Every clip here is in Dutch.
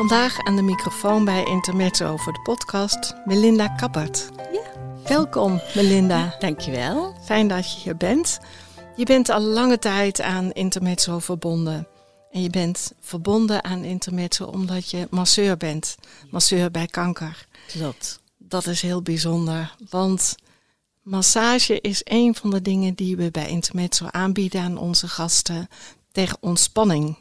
Vandaag aan de microfoon bij Intermezzo voor de podcast Melinda Kappert. Ja. Welkom Melinda. Dankjewel. Fijn dat je hier bent. Je bent al lange tijd aan Intermezzo verbonden. En je bent verbonden aan Intermezzo omdat je masseur bent. Masseur bij kanker. Klopt. Dat is heel bijzonder, want massage is een van de dingen die we bij Intermezzo aanbieden aan onze gasten tegen ontspanning.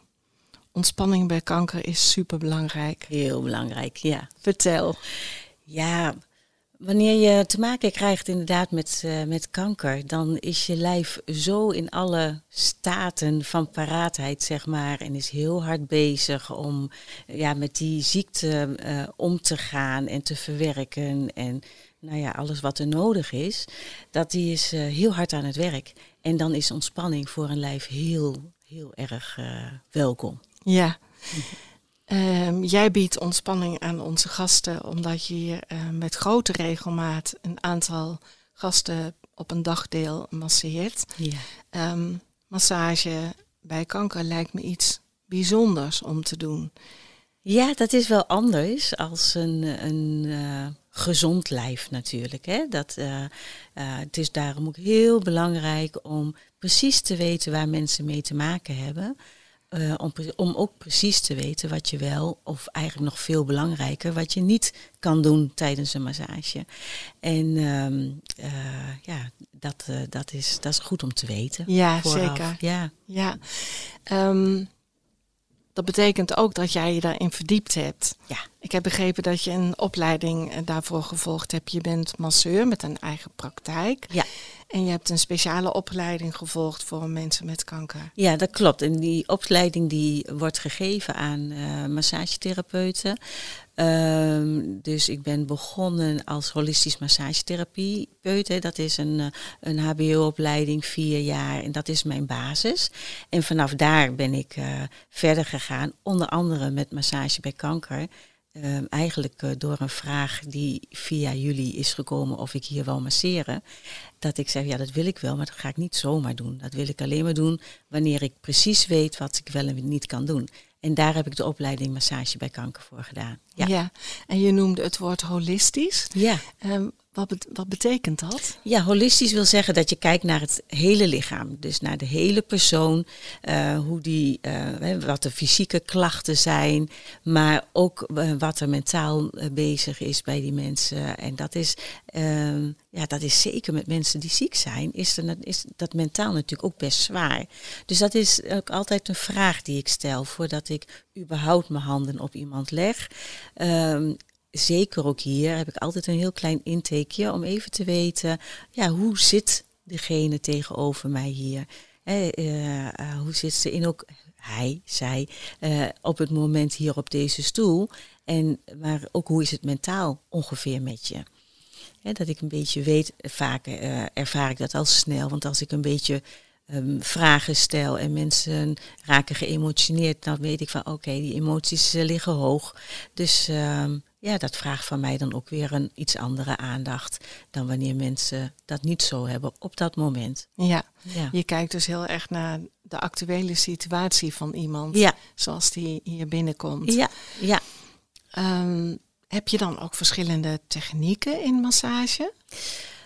Ontspanning bij kanker is super belangrijk. Heel belangrijk, ja. Vertel. Ja, wanneer je te maken krijgt inderdaad met, uh, met kanker, dan is je lijf zo in alle staten van paraatheid, zeg maar, en is heel hard bezig om ja, met die ziekte uh, om te gaan en te verwerken en nou ja, alles wat er nodig is, dat die is uh, heel hard aan het werk. En dan is ontspanning voor een lijf heel, heel erg welkom. Ja. Um, jij biedt ontspanning aan onze gasten omdat je hier uh, met grote regelmaat een aantal gasten op een dagdeel masseert. Ja. Um, massage bij kanker lijkt me iets bijzonders om te doen. Ja, dat is wel anders als een, een uh, gezond lijf natuurlijk. Hè? Dat, uh, uh, het is daarom ook heel belangrijk om precies te weten waar mensen mee te maken hebben. Uh, om, om ook precies te weten wat je wel, of eigenlijk nog veel belangrijker, wat je niet kan doen tijdens een massage. En um, uh, ja, dat, uh, dat, is, dat is goed om te weten. Ja, vooraf. zeker. Ja. ja. Um, dat betekent ook dat jij je daarin verdiept hebt. Ja. Ik heb begrepen dat je een opleiding daarvoor gevolgd hebt. Je bent masseur met een eigen praktijk. Ja. En je hebt een speciale opleiding gevolgd voor mensen met kanker. Ja, dat klopt. En die opleiding die wordt gegeven aan uh, massagetherapeuten. Uh, dus ik ben begonnen als holistisch massagetherapeut. Dat is een, een HBO-opleiding, vier jaar. En dat is mijn basis. En vanaf daar ben ik uh, verder gegaan. Onder andere met massage bij kanker. Uh, eigenlijk uh, door een vraag die via jullie is gekomen of ik hier wil masseren. Dat ik zeg, ja dat wil ik wel, maar dat ga ik niet zomaar doen. Dat wil ik alleen maar doen wanneer ik precies weet wat ik wel en niet kan doen. En daar heb ik de opleiding massage bij kanker voor gedaan. Ja, ja. en je noemde het woord holistisch. Ja. Um, wat, wat, betekent dat? Ja, holistisch wil zeggen dat je kijkt naar het hele lichaam. Dus naar de hele persoon, uh, hoe die, uh, wat de fysieke klachten zijn, maar ook uh, wat er mentaal bezig is bij die mensen. En dat is, ja, dat is zeker met mensen die ziek zijn, is, er, is dat mentaal natuurlijk ook best zwaar. Dus dat is ook altijd een vraag die ik stel voordat ik überhaupt mijn handen op iemand leg. Um, zeker ook hier heb ik altijd een heel klein intakeje om even te weten, ja, hoe zit degene tegenover mij hier? Eh, uh, hoe zit ze in ook hij, zij, uh, op het moment hier op deze stoel? En maar ook hoe is het mentaal ongeveer met je? Dat ik een beetje weet, vaak ervaar ik dat al snel, want als ik een beetje um, vragen stel en mensen raken geëmotioneerd, dan weet ik van oké, die emoties liggen hoog. Dus um, ja, dat vraagt van mij dan ook weer een iets andere aandacht dan wanneer mensen dat niet zo hebben op dat moment. Ja, ja. je kijkt dus heel erg naar de actuele situatie van iemand, ja. zoals die hier binnenkomt. Ja, ja. Um, heb je dan ook verschillende technieken in massage?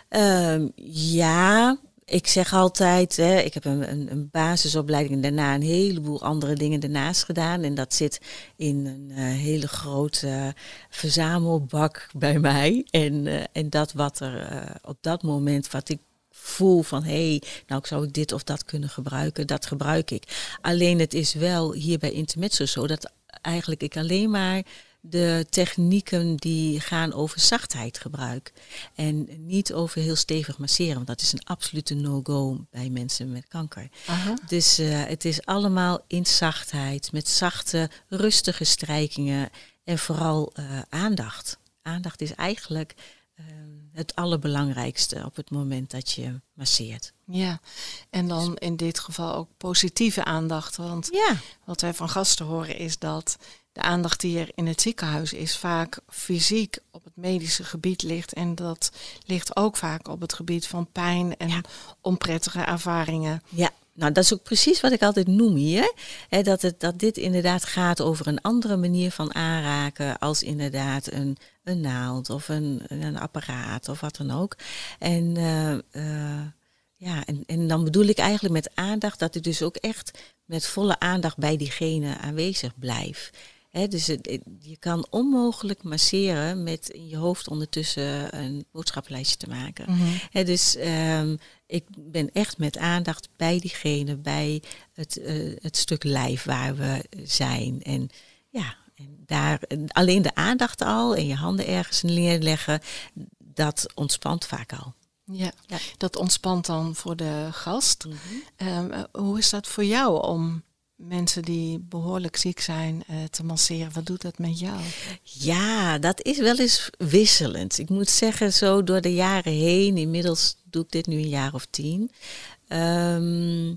Um, ja, ik zeg altijd, hè, ik heb een, een, een, basisopleiding en daarna een heleboel andere dingen ernaast gedaan. En dat zit in een uh, hele grote uh, verzamelbak bij mij. En, uh, en dat wat er op dat moment, wat ik voel van hé, hey, nou zou ik dit of dat kunnen gebruiken, dat gebruik ik. Alleen het is wel hier bij Intermezzo zo dat eigenlijk ik alleen maar de technieken die gaan over zachtheidgebruik. En niet over heel stevig masseren, want dat is een absolute no-go bij mensen met kanker. Aha. Dus uh, het is allemaal in zachtheid, met zachte, rustige strijkingen en vooral uh, aandacht. Aandacht is eigenlijk uh, het allerbelangrijkste op het moment dat je masseert. Ja, en dan in dit geval ook positieve aandacht. Want Ja, wat wij van gasten horen is dat de aandacht die er in het ziekenhuis is vaak fysiek op het medische gebied ligt. En dat ligt ook vaak op het gebied van pijn en Ja. onprettige ervaringen. ja. Nou, dat is ook precies wat ik altijd noem hier. Hè, dat, het, dat dit inderdaad gaat over een andere manier van aanraken als inderdaad een, een naald of een, een apparaat of wat dan ook. En, eh, eh, ja, en, en dan bedoel ik eigenlijk met aandacht dat ik dus ook echt met volle aandacht bij diegene aanwezig blijf. Dus het- je kan onmogelijk masseren met in je hoofd ondertussen een boodschappenlijstje te maken. Hè, dus ehm, ik ben echt met aandacht bij diegene, bij het, eh, het stuk lijf waar we zijn. En ja, en daar en alleen de aandacht al en je handen ergens neerleggen, dat ontspant vaak al. Ja, Ja. dat ontspant dan voor de gast. Ehm, eh, hoe is dat voor jou om mensen die behoorlijk ziek zijn eh, te masseren? Wat doet dat met jou? Ja, dat is wel eens wisselend. Ik moet zeggen, zo door de jaren heen, inmiddels doe ik dit nu een jaar of tien, ehm,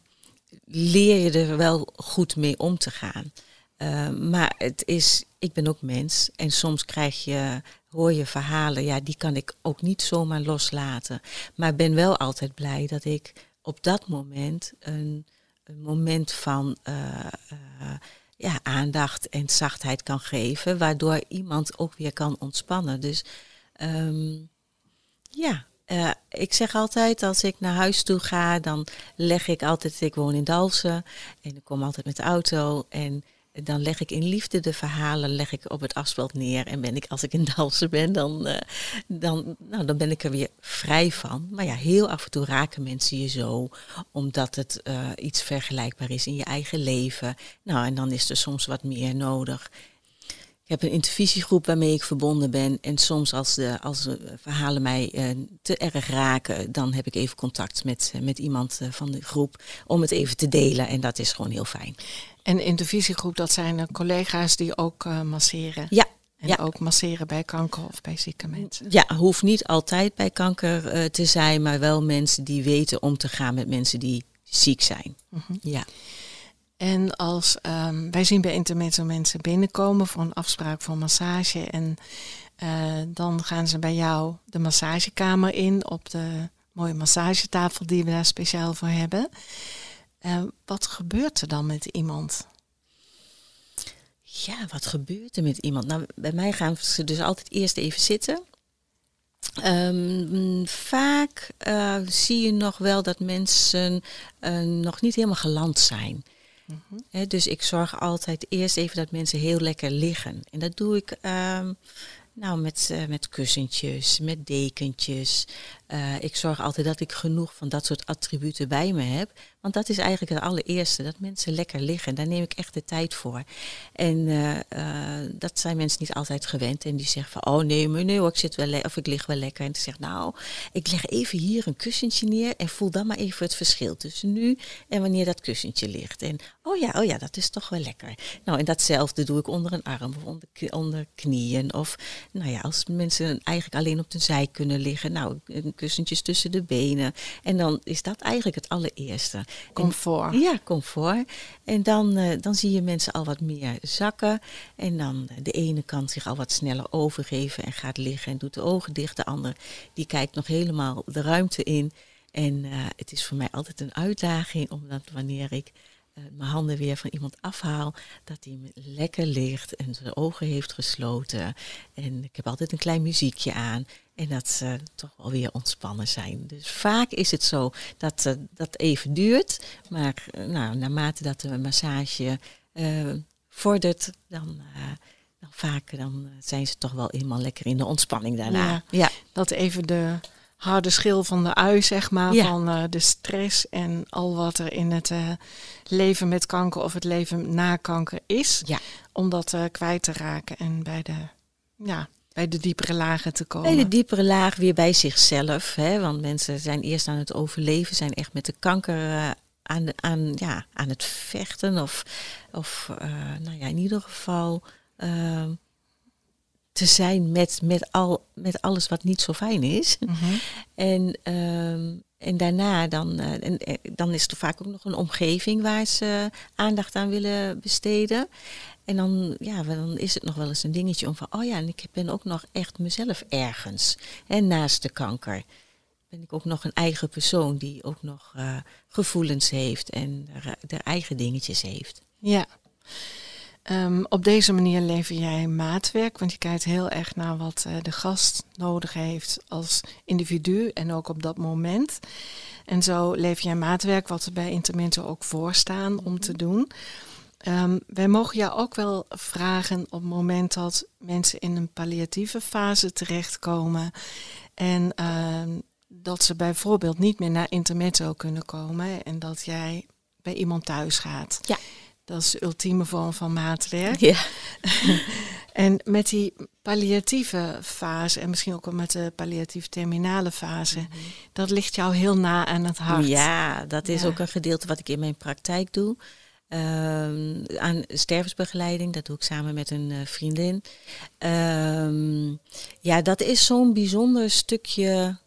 leer je er wel goed mee om te gaan. Ehm, maar het is, ik ben ook mens en soms krijg je, hoor je verhalen, ja, die kan ik ook niet zomaar loslaten. Maar ben wel altijd blij dat ik op dat moment een, een moment van eh, eh, ja, aandacht en zachtheid kan geven, waardoor iemand ook weer kan ontspannen. Dus ehm, ja, eh, ik zeg altijd als ik naar huis toe ga, dan leg ik altijd, ik woon in Dalsen en ik kom altijd met de auto en dan leg ik in liefde de verhalen leg ik op het asfalt neer. En ben ik, als ik in Dalsen ben, dan, eh, dan, nou, dan ben ik er weer vrij van. Maar ja, heel af en toe raken mensen je zo, omdat het eh, iets vergelijkbaar is in je eigen leven. Nou, en dan is er soms wat meer nodig. Ik heb een intervisiegroep waarmee ik verbonden ben. En soms als de, als de verhalen mij eh, te erg raken, dan heb ik even contact met, met iemand van de groep om het even te delen. En dat is gewoon heel fijn. En in de visiegroep, dat zijn er collega's die ook eh, masseren. Ja, En ja. ook masseren bij kanker of bij zieke mensen. Ja, hoeft niet altijd bij kanker eh, te zijn, maar wel mensen die weten om te gaan met mensen die ziek zijn. Mhm. Ja. En als ehm, wij zien bij Intermezzo mensen binnenkomen voor een afspraak voor massage. En eh, dan gaan ze bij jou de massagekamer in op de mooie massagetafel die we daar speciaal voor hebben. Eh, wat gebeurt er dan met iemand? Ja, wat gebeurt er met iemand? Nou, bij mij gaan ze dus altijd eerst even zitten. Ehm, vaak eh, zie je nog wel dat mensen eh, nog niet helemaal geland zijn. Hè, dus ik zorg altijd eerst even dat mensen heel lekker liggen. En dat doe ik ehm, nou, met, met kussentjes, met dekentjes. Eh, ik zorg altijd dat ik genoeg van dat soort attributen bij me heb. Want dat is eigenlijk het allereerste, dat mensen lekker liggen. Daar neem ik echt de tijd voor. En eh, eh, dat zijn mensen niet altijd gewend. En die zeggen van, oh nee, maar nee ik, zit wel of ik lig wel lekker. En ik zeg, nou, ik leg even hier een kussentje neer en voel dan maar even het verschil tussen nu en wanneer dat kussentje ligt. En oh ja, oh ja, dat is toch wel lekker. Nou, en datzelfde doe ik onder een arm of onder, knieën. Of nou ja, als mensen eigenlijk alleen op de zij kunnen liggen, nou, kussentjes tussen de benen. En dan is dat eigenlijk het allereerste. En- Comfort. ja, comfort. En dan, eh, dan zie je mensen al wat meer zakken. En dan eh, de ene kan zich al wat sneller overgeven en gaat liggen en doet de ogen dicht. De ander die kijkt nog helemaal de ruimte in. En eh, het is voor mij altijd een uitdaging, omdat wanneer ik mijn handen weer van iemand afhaal, dat hij lekker ligt en zijn ogen heeft gesloten. En ik heb altijd een klein muziekje aan. En dat ze toch wel weer ontspannen zijn. Dus vaak is het zo dat eh, dat even duurt. Maar eh, nou, naarmate dat de massage eh, vordert, dan, eh, dan vaak dan, eh, zijn ze toch wel helemaal lekker in de ontspanning daarna. Ja. ja. Dat even de harde schil van de ui, zeg maar, van uh, de stress en al wat er in het uh, leven met kanker of het leven na kanker is. Ja. Om dat uh, kwijt te raken en bij de, ja, bij de diepere lagen te komen. Bij de diepere laag weer bij zichzelf. Hè? Want mensen zijn eerst aan het overleven, zijn echt met de kanker aan, de, aan, ja, aan het vechten. Of, of nou ja, in ieder geval ehm, te zijn met, met, al, met alles wat niet zo fijn is. Mhm. En, ehm, en daarna dan, uh, en, eh, dan is er vaak ook nog een omgeving waar ze aandacht aan willen besteden. En dan, ja, dan is het nog wel eens een dingetje om van, oh ja, en ik ben ook nog echt mezelf ergens. En naast de kanker ben ik ook nog een eigen persoon die ook nog uh, gevoelens heeft en de eigen dingetjes heeft. Ja. Um, op deze manier lever jij maatwerk, want je kijkt heel erg naar wat uh, de gast nodig heeft als individu en ook op dat moment. En zo lever jij maatwerk wat er bij Intermento ook voor staan om te doen. Um, wij mogen jou ook wel vragen op het moment dat mensen in een palliatieve fase terechtkomen en uh, dat ze bijvoorbeeld niet meer naar Intermezzo kunnen komen en dat jij bij iemand thuis gaat. Ja. Dat is de ultieme vorm van maatwerk. Ja. en met die palliatieve fase en misschien ook wel met de palliatieve terminale fase, mm -hmm. dat ligt jou heel na aan het hart. Ja, dat is ja. ook een gedeelte wat ik in mijn praktijk doe. Um, aan stervensbegeleiding, dat doe ik samen met een uh, vriendin. Um, ja, dat is zo'n bijzonder stukje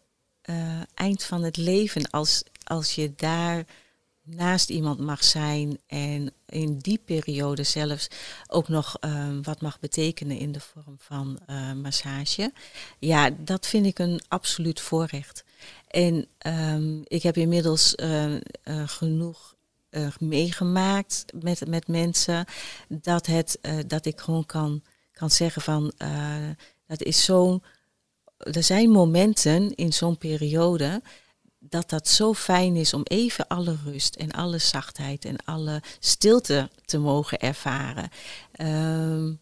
uh, eind van het leven als, als je daar naast iemand mag zijn en in die periode zelfs ook nog um, wat mag betekenen in de vorm van uh, massage. Ja, dat vind ik een absoluut voorrecht. En um, ik heb inmiddels uh, uh, genoeg meegemaakt met, met mensen dat, het, dat ik gewoon kan, kan zeggen van dat is zo. Er zijn momenten in zo'n periode dat dat zo fijn is om even alle rust en alle zachtheid en alle stilte te mogen ervaren. Um,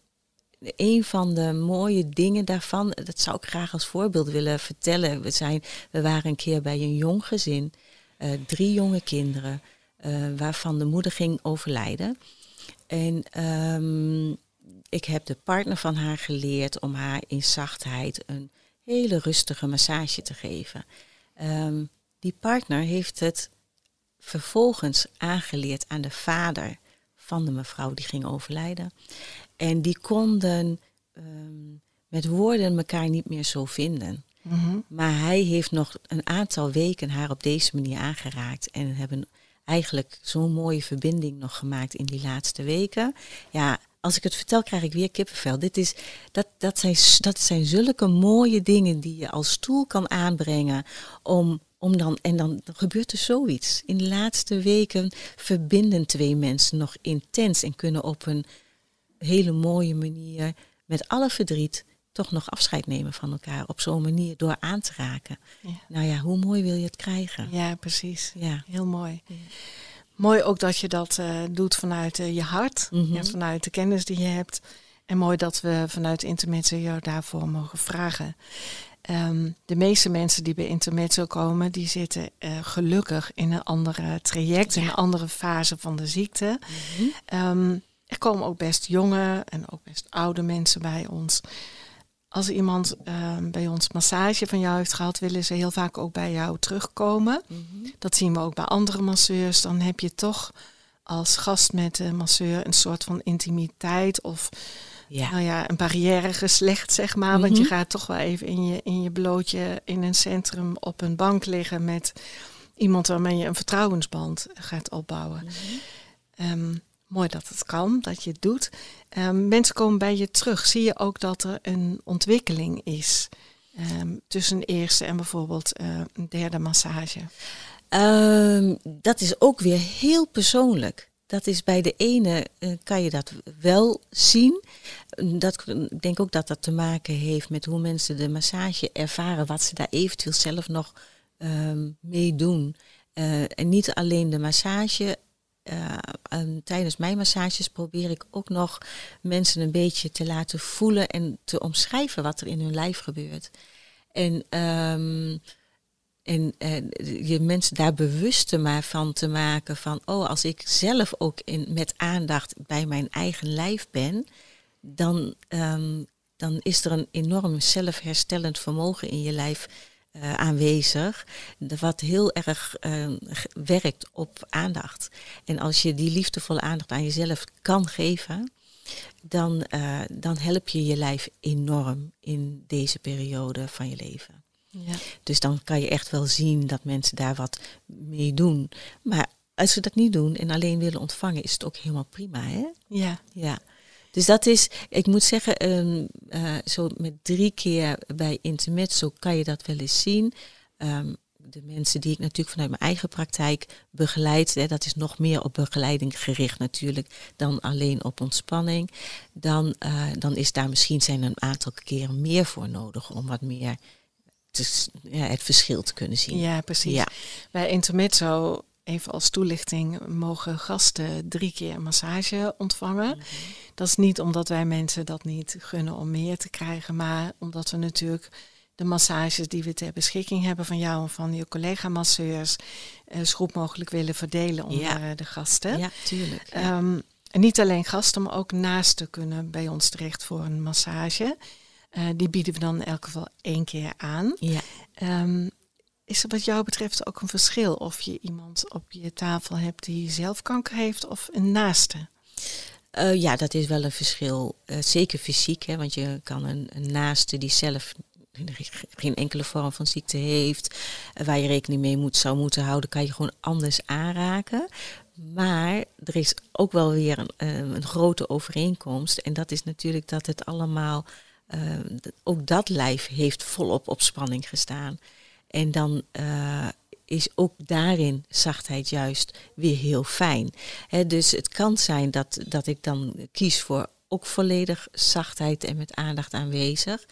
een van de mooie dingen daarvan, dat zou ik graag als voorbeeld willen vertellen. We, zijn, we waren een keer bij een jong gezin, uh, drie jonge kinderen, uh, waarvan de moeder ging overlijden. En um, ik heb de partner van haar geleerd om haar in zachtheid een hele rustige massage te geven. Um, die partner heeft het vervolgens aangeleerd aan de vader van de mevrouw die ging overlijden. En die konden um, met woorden elkaar niet meer zo vinden. Mm -hmm. Maar hij heeft nog een aantal weken haar op deze manier aangeraakt. En hebben eigenlijk zo'n mooie verbinding nog gemaakt in die laatste weken. Ja, als ik het vertel, krijg ik weer kippenvel. Dit is, dat, dat, zijn, dat zijn zulke mooie dingen die je als stoel kan aanbrengen om om dan, en dan gebeurt er zoiets. In de laatste weken verbinden twee mensen nog intens en kunnen op een hele mooie manier, met alle verdriet, toch nog afscheid nemen van elkaar. Op zo'n manier door aan te raken. Ja. Nou ja, hoe mooi wil je het krijgen? Ja, precies. Ja. Heel mooi. Ja. Mooi ook dat je dat uh, doet vanuit uh, je hart, mm -hmm. ja, vanuit de kennis die je hebt. En mooi dat we vanuit Intermezzo jou daarvoor mogen vragen. Um, de meeste mensen die bij Intermezzo komen, die zitten uh, gelukkig in een andere traject, ja. in een andere fase van de ziekte. Mm -hmm. um, er komen ook best jonge en ook best oude mensen bij ons. Als iemand um, bij ons massage van jou heeft gehad, willen ze heel vaak ook bij jou terugkomen. Mm -hmm. Dat zien we ook bij andere masseurs. Dan heb je toch als gast met de masseur een soort van intimiteit of ja. nou ja, een barrière geslecht, zeg maar. Mhm. Want je gaat toch wel even in je, in je blootje in een centrum op een bank liggen met iemand waarmee je een vertrouwensband gaat opbouwen. Mhm. Um, mooi dat het kan, dat je het doet. Um, mensen komen bij je terug. Zie je ook dat er een ontwikkeling is um, tussen een eerste en bijvoorbeeld uh, een derde massage? Um, dat is ook weer heel persoonlijk. Dat is bij de ene uh, kan je dat wel zien. Dat, ik denk ook dat dat te maken heeft met hoe mensen de massage ervaren, wat ze daar eventueel zelf nog um, mee doen. Uh, en niet alleen de massage. Um, tijdens mijn massages probeer ik ook nog mensen een beetje te laten voelen en te omschrijven wat er in hun lijf gebeurt. En um, En uh, je mensen daar bewust maar van te maken van, oh, als ik zelf ook in, met aandacht bij mijn eigen lijf ben, dan, um, dan is er een enorm zelfherstellend vermogen in je lijf uh, aanwezig, wat heel erg uh, werkt op aandacht. En als je die liefdevolle aandacht aan jezelf kan geven, dan, uh, dan help je je lijf enorm in deze periode van je leven. Ja. Dus dan kan je echt wel zien dat mensen daar wat mee doen. Maar als ze dat niet doen en alleen willen ontvangen, is het ook helemaal prima, hè? Ja. Ja. Dus dat is, ik moet zeggen, um, uh, zo met drie keer bij Intermezzo kan je dat wel eens zien. Um, de mensen die ik natuurlijk vanuit mijn eigen praktijk begeleid, hè, dat is nog meer op begeleiding gericht natuurlijk dan alleen op ontspanning. Dan, uh, dan is daar misschien zijn een aantal keren meer voor nodig om wat meer te, ja, het verschil te kunnen zien. Ja, precies. Ja. Bij Intermezzo even als toelichting, mogen gasten drie keer massage ontvangen. Mhm. Dat is niet omdat wij mensen dat niet gunnen om meer te krijgen, maar omdat we natuurlijk de massages die we ter beschikking hebben van jou en van je collega-masseurs uh, zo goed mogelijk willen verdelen onder de gasten. Ja, tuurlijk. Ehm, en niet alleen gasten, maar ook naasten kunnen bij ons terecht voor een massage. Uh, die bieden we dan in elk geval één keer aan. Ja. Um, is er wat jou betreft ook een verschil of je iemand op je tafel hebt die zelf kanker heeft of een naaste? Uh, ja, dat is wel een verschil. Uh, zeker fysiek, hè, want je kan een, een naaste die zelf geen enkele vorm van ziekte heeft, waar je rekening mee moet, zou moeten houden, kan je gewoon anders aanraken. Maar er is ook wel weer een, een grote overeenkomst. En dat is natuurlijk dat het allemaal, ook dat lijf heeft volop op spanning gestaan. En dan uh, is ook daarin zachtheid juist weer heel fijn. Dus het kan zijn dat, dat ik dan kies voor ook volledig zachtheid en met aandacht aanwezig.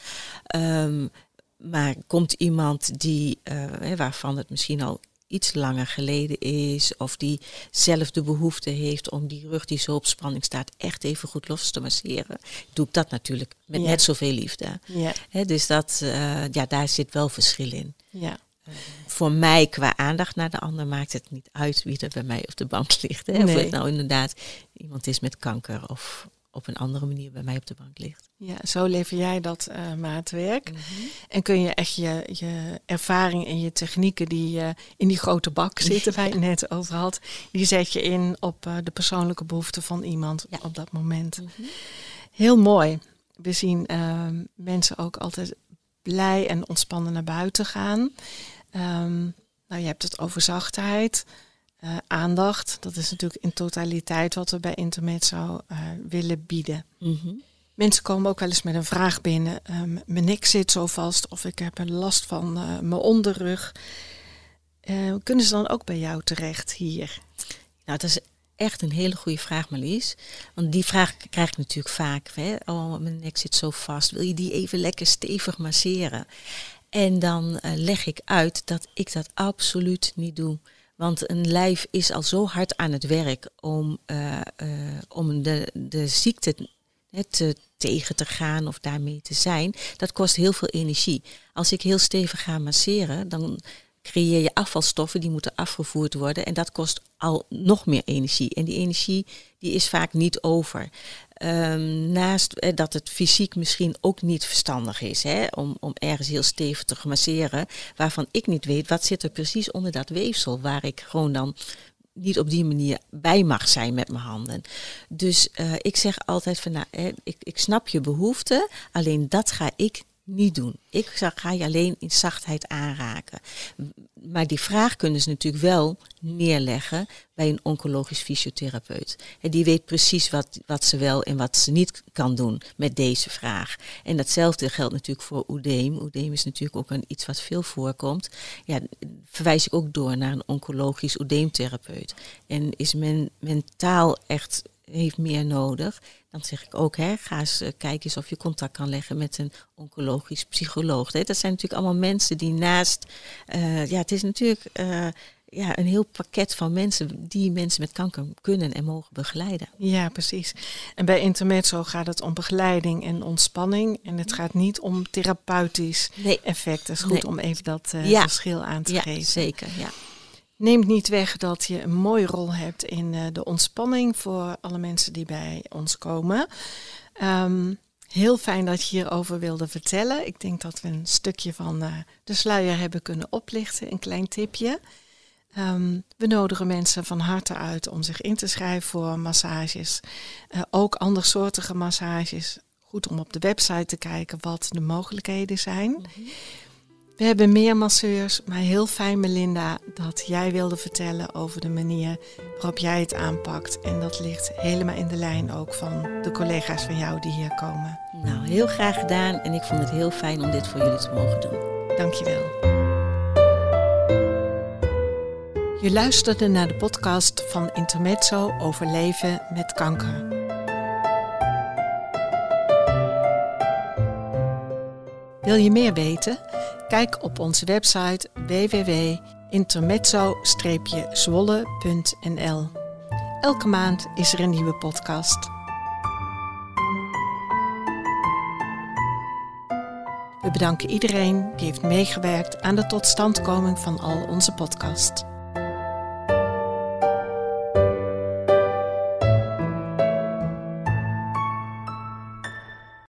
Um, maar komt iemand die, uh, waarvan het misschien al iets langer geleden is, of die zelf de behoefte heeft om die rug die zo op spanning staat echt even goed los te masseren, doe ik dat natuurlijk met net zoveel liefde. Ja. dus dat, uh, ja, daar zit wel verschil in. Ja. Voor mij qua aandacht naar de ander maakt het niet uit wie er bij mij op de bank ligt. Hè? Of het nou inderdaad iemand is met kanker of op een andere manier bij mij op de bank ligt. Ja, zo lever jij dat uh, maatwerk. Mm -hmm. En kun je echt je, je ervaring en je technieken die uh, in die grote bak zitten, waar je net over had, die zet je in op uh, de persoonlijke behoeften van iemand ja. op dat moment. Mm -hmm. Heel mooi. We zien ehm, mensen ook altijd blij en ontspannen naar buiten gaan. Um, nou, je hebt het over zachtheid, uh, aandacht. Dat is natuurlijk in totaliteit wat we bij Intermezzo uh, willen bieden. Mm -hmm. Mensen komen ook wel eens met een vraag binnen. Um, mijn nek zit zo vast of ik heb een last van uh, mijn onderrug. kunnen ze dan ook bij jou terecht hier? Nou, dat is echt een hele goede vraag, Marlies. Want die vraag krijg ik natuurlijk vaak. Hè? Oh, mijn nek zit zo vast. Wil je die even lekker stevig masseren? En dan leg ik uit dat ik dat absoluut niet doe. Want een lijf is al zo hard aan het werk om, uh, uh, om de, de ziekte te, tegen te gaan of daarmee te zijn. Dat kost heel veel energie. Als ik heel stevig ga masseren, dan creëer je afvalstoffen die moeten afgevoerd worden. En dat kost al nog meer energie. En die energie die is vaak niet over. Um, naast eh, dat het fysiek misschien ook niet verstandig is hè, om, om ergens heel stevig te masseren, waarvan ik niet weet wat zit er precies onder dat weefsel, waar ik gewoon dan niet op die manier bij mag zijn met mijn handen. Dus uh, ik zeg altijd van, nou, ik, ik snap je behoefte, alleen dat ga ik niet doen. Ik ga je alleen in zachtheid aanraken. Maar die vraag kunnen ze natuurlijk wel neerleggen bij een oncologisch fysiotherapeut. En die weet precies wat, wat ze wel en wat ze niet kan doen met deze vraag. En datzelfde geldt natuurlijk voor oedeem. Oedeem is natuurlijk ook een, iets wat veel voorkomt. Ja, verwijs ik ook door naar een oncologisch oedeemtherapeut. En is men mentaal echt heeft meer nodig, dan zeg ik ook, hè, ga eens uh, kijken eens of je contact kan leggen met een oncologisch psycholoog. Hè. Dat zijn natuurlijk allemaal mensen die naast, uh, ja, het is natuurlijk uh, ja, een heel pakket van mensen die mensen met kanker kunnen en mogen begeleiden. Ja, precies. En bij Intermezzo gaat het om begeleiding en ontspanning. En het gaat niet om therapeutisch Nee. effect. Het is goed Nee. om even dat eh, Ja. verschil aan te Ja, geven. zeker. Ja. Neemt niet weg dat je een mooie rol hebt in eh, de ontspanning voor alle mensen die bij ons komen. Ehm, heel fijn dat je hierover wilde vertellen. Ik denk dat we een stukje van eh, de sluier hebben kunnen oplichten, een klein tipje. Ehm, we nodigen mensen van harte uit om zich in te schrijven voor massages. Eh, ook andersoortige massages. Goed om op de website te kijken wat de mogelijkheden zijn. We hebben meer masseurs, maar heel fijn Melinda dat jij wilde vertellen over de manier waarop jij het aanpakt. En dat ligt helemaal in de lijn ook van de collega's van jou die hier komen. Nou, heel graag gedaan. En ik vond het heel fijn om dit voor jullie te mogen doen. Dankjewel. Je luisterde naar de podcast van Intermezzo over leven met kanker. Wil je meer weten? Kijk op onze website www.intermezzo-zwolle.nl. Elke maand is er een nieuwe podcast. We bedanken iedereen die heeft meegewerkt aan de totstandkoming van al onze podcasts.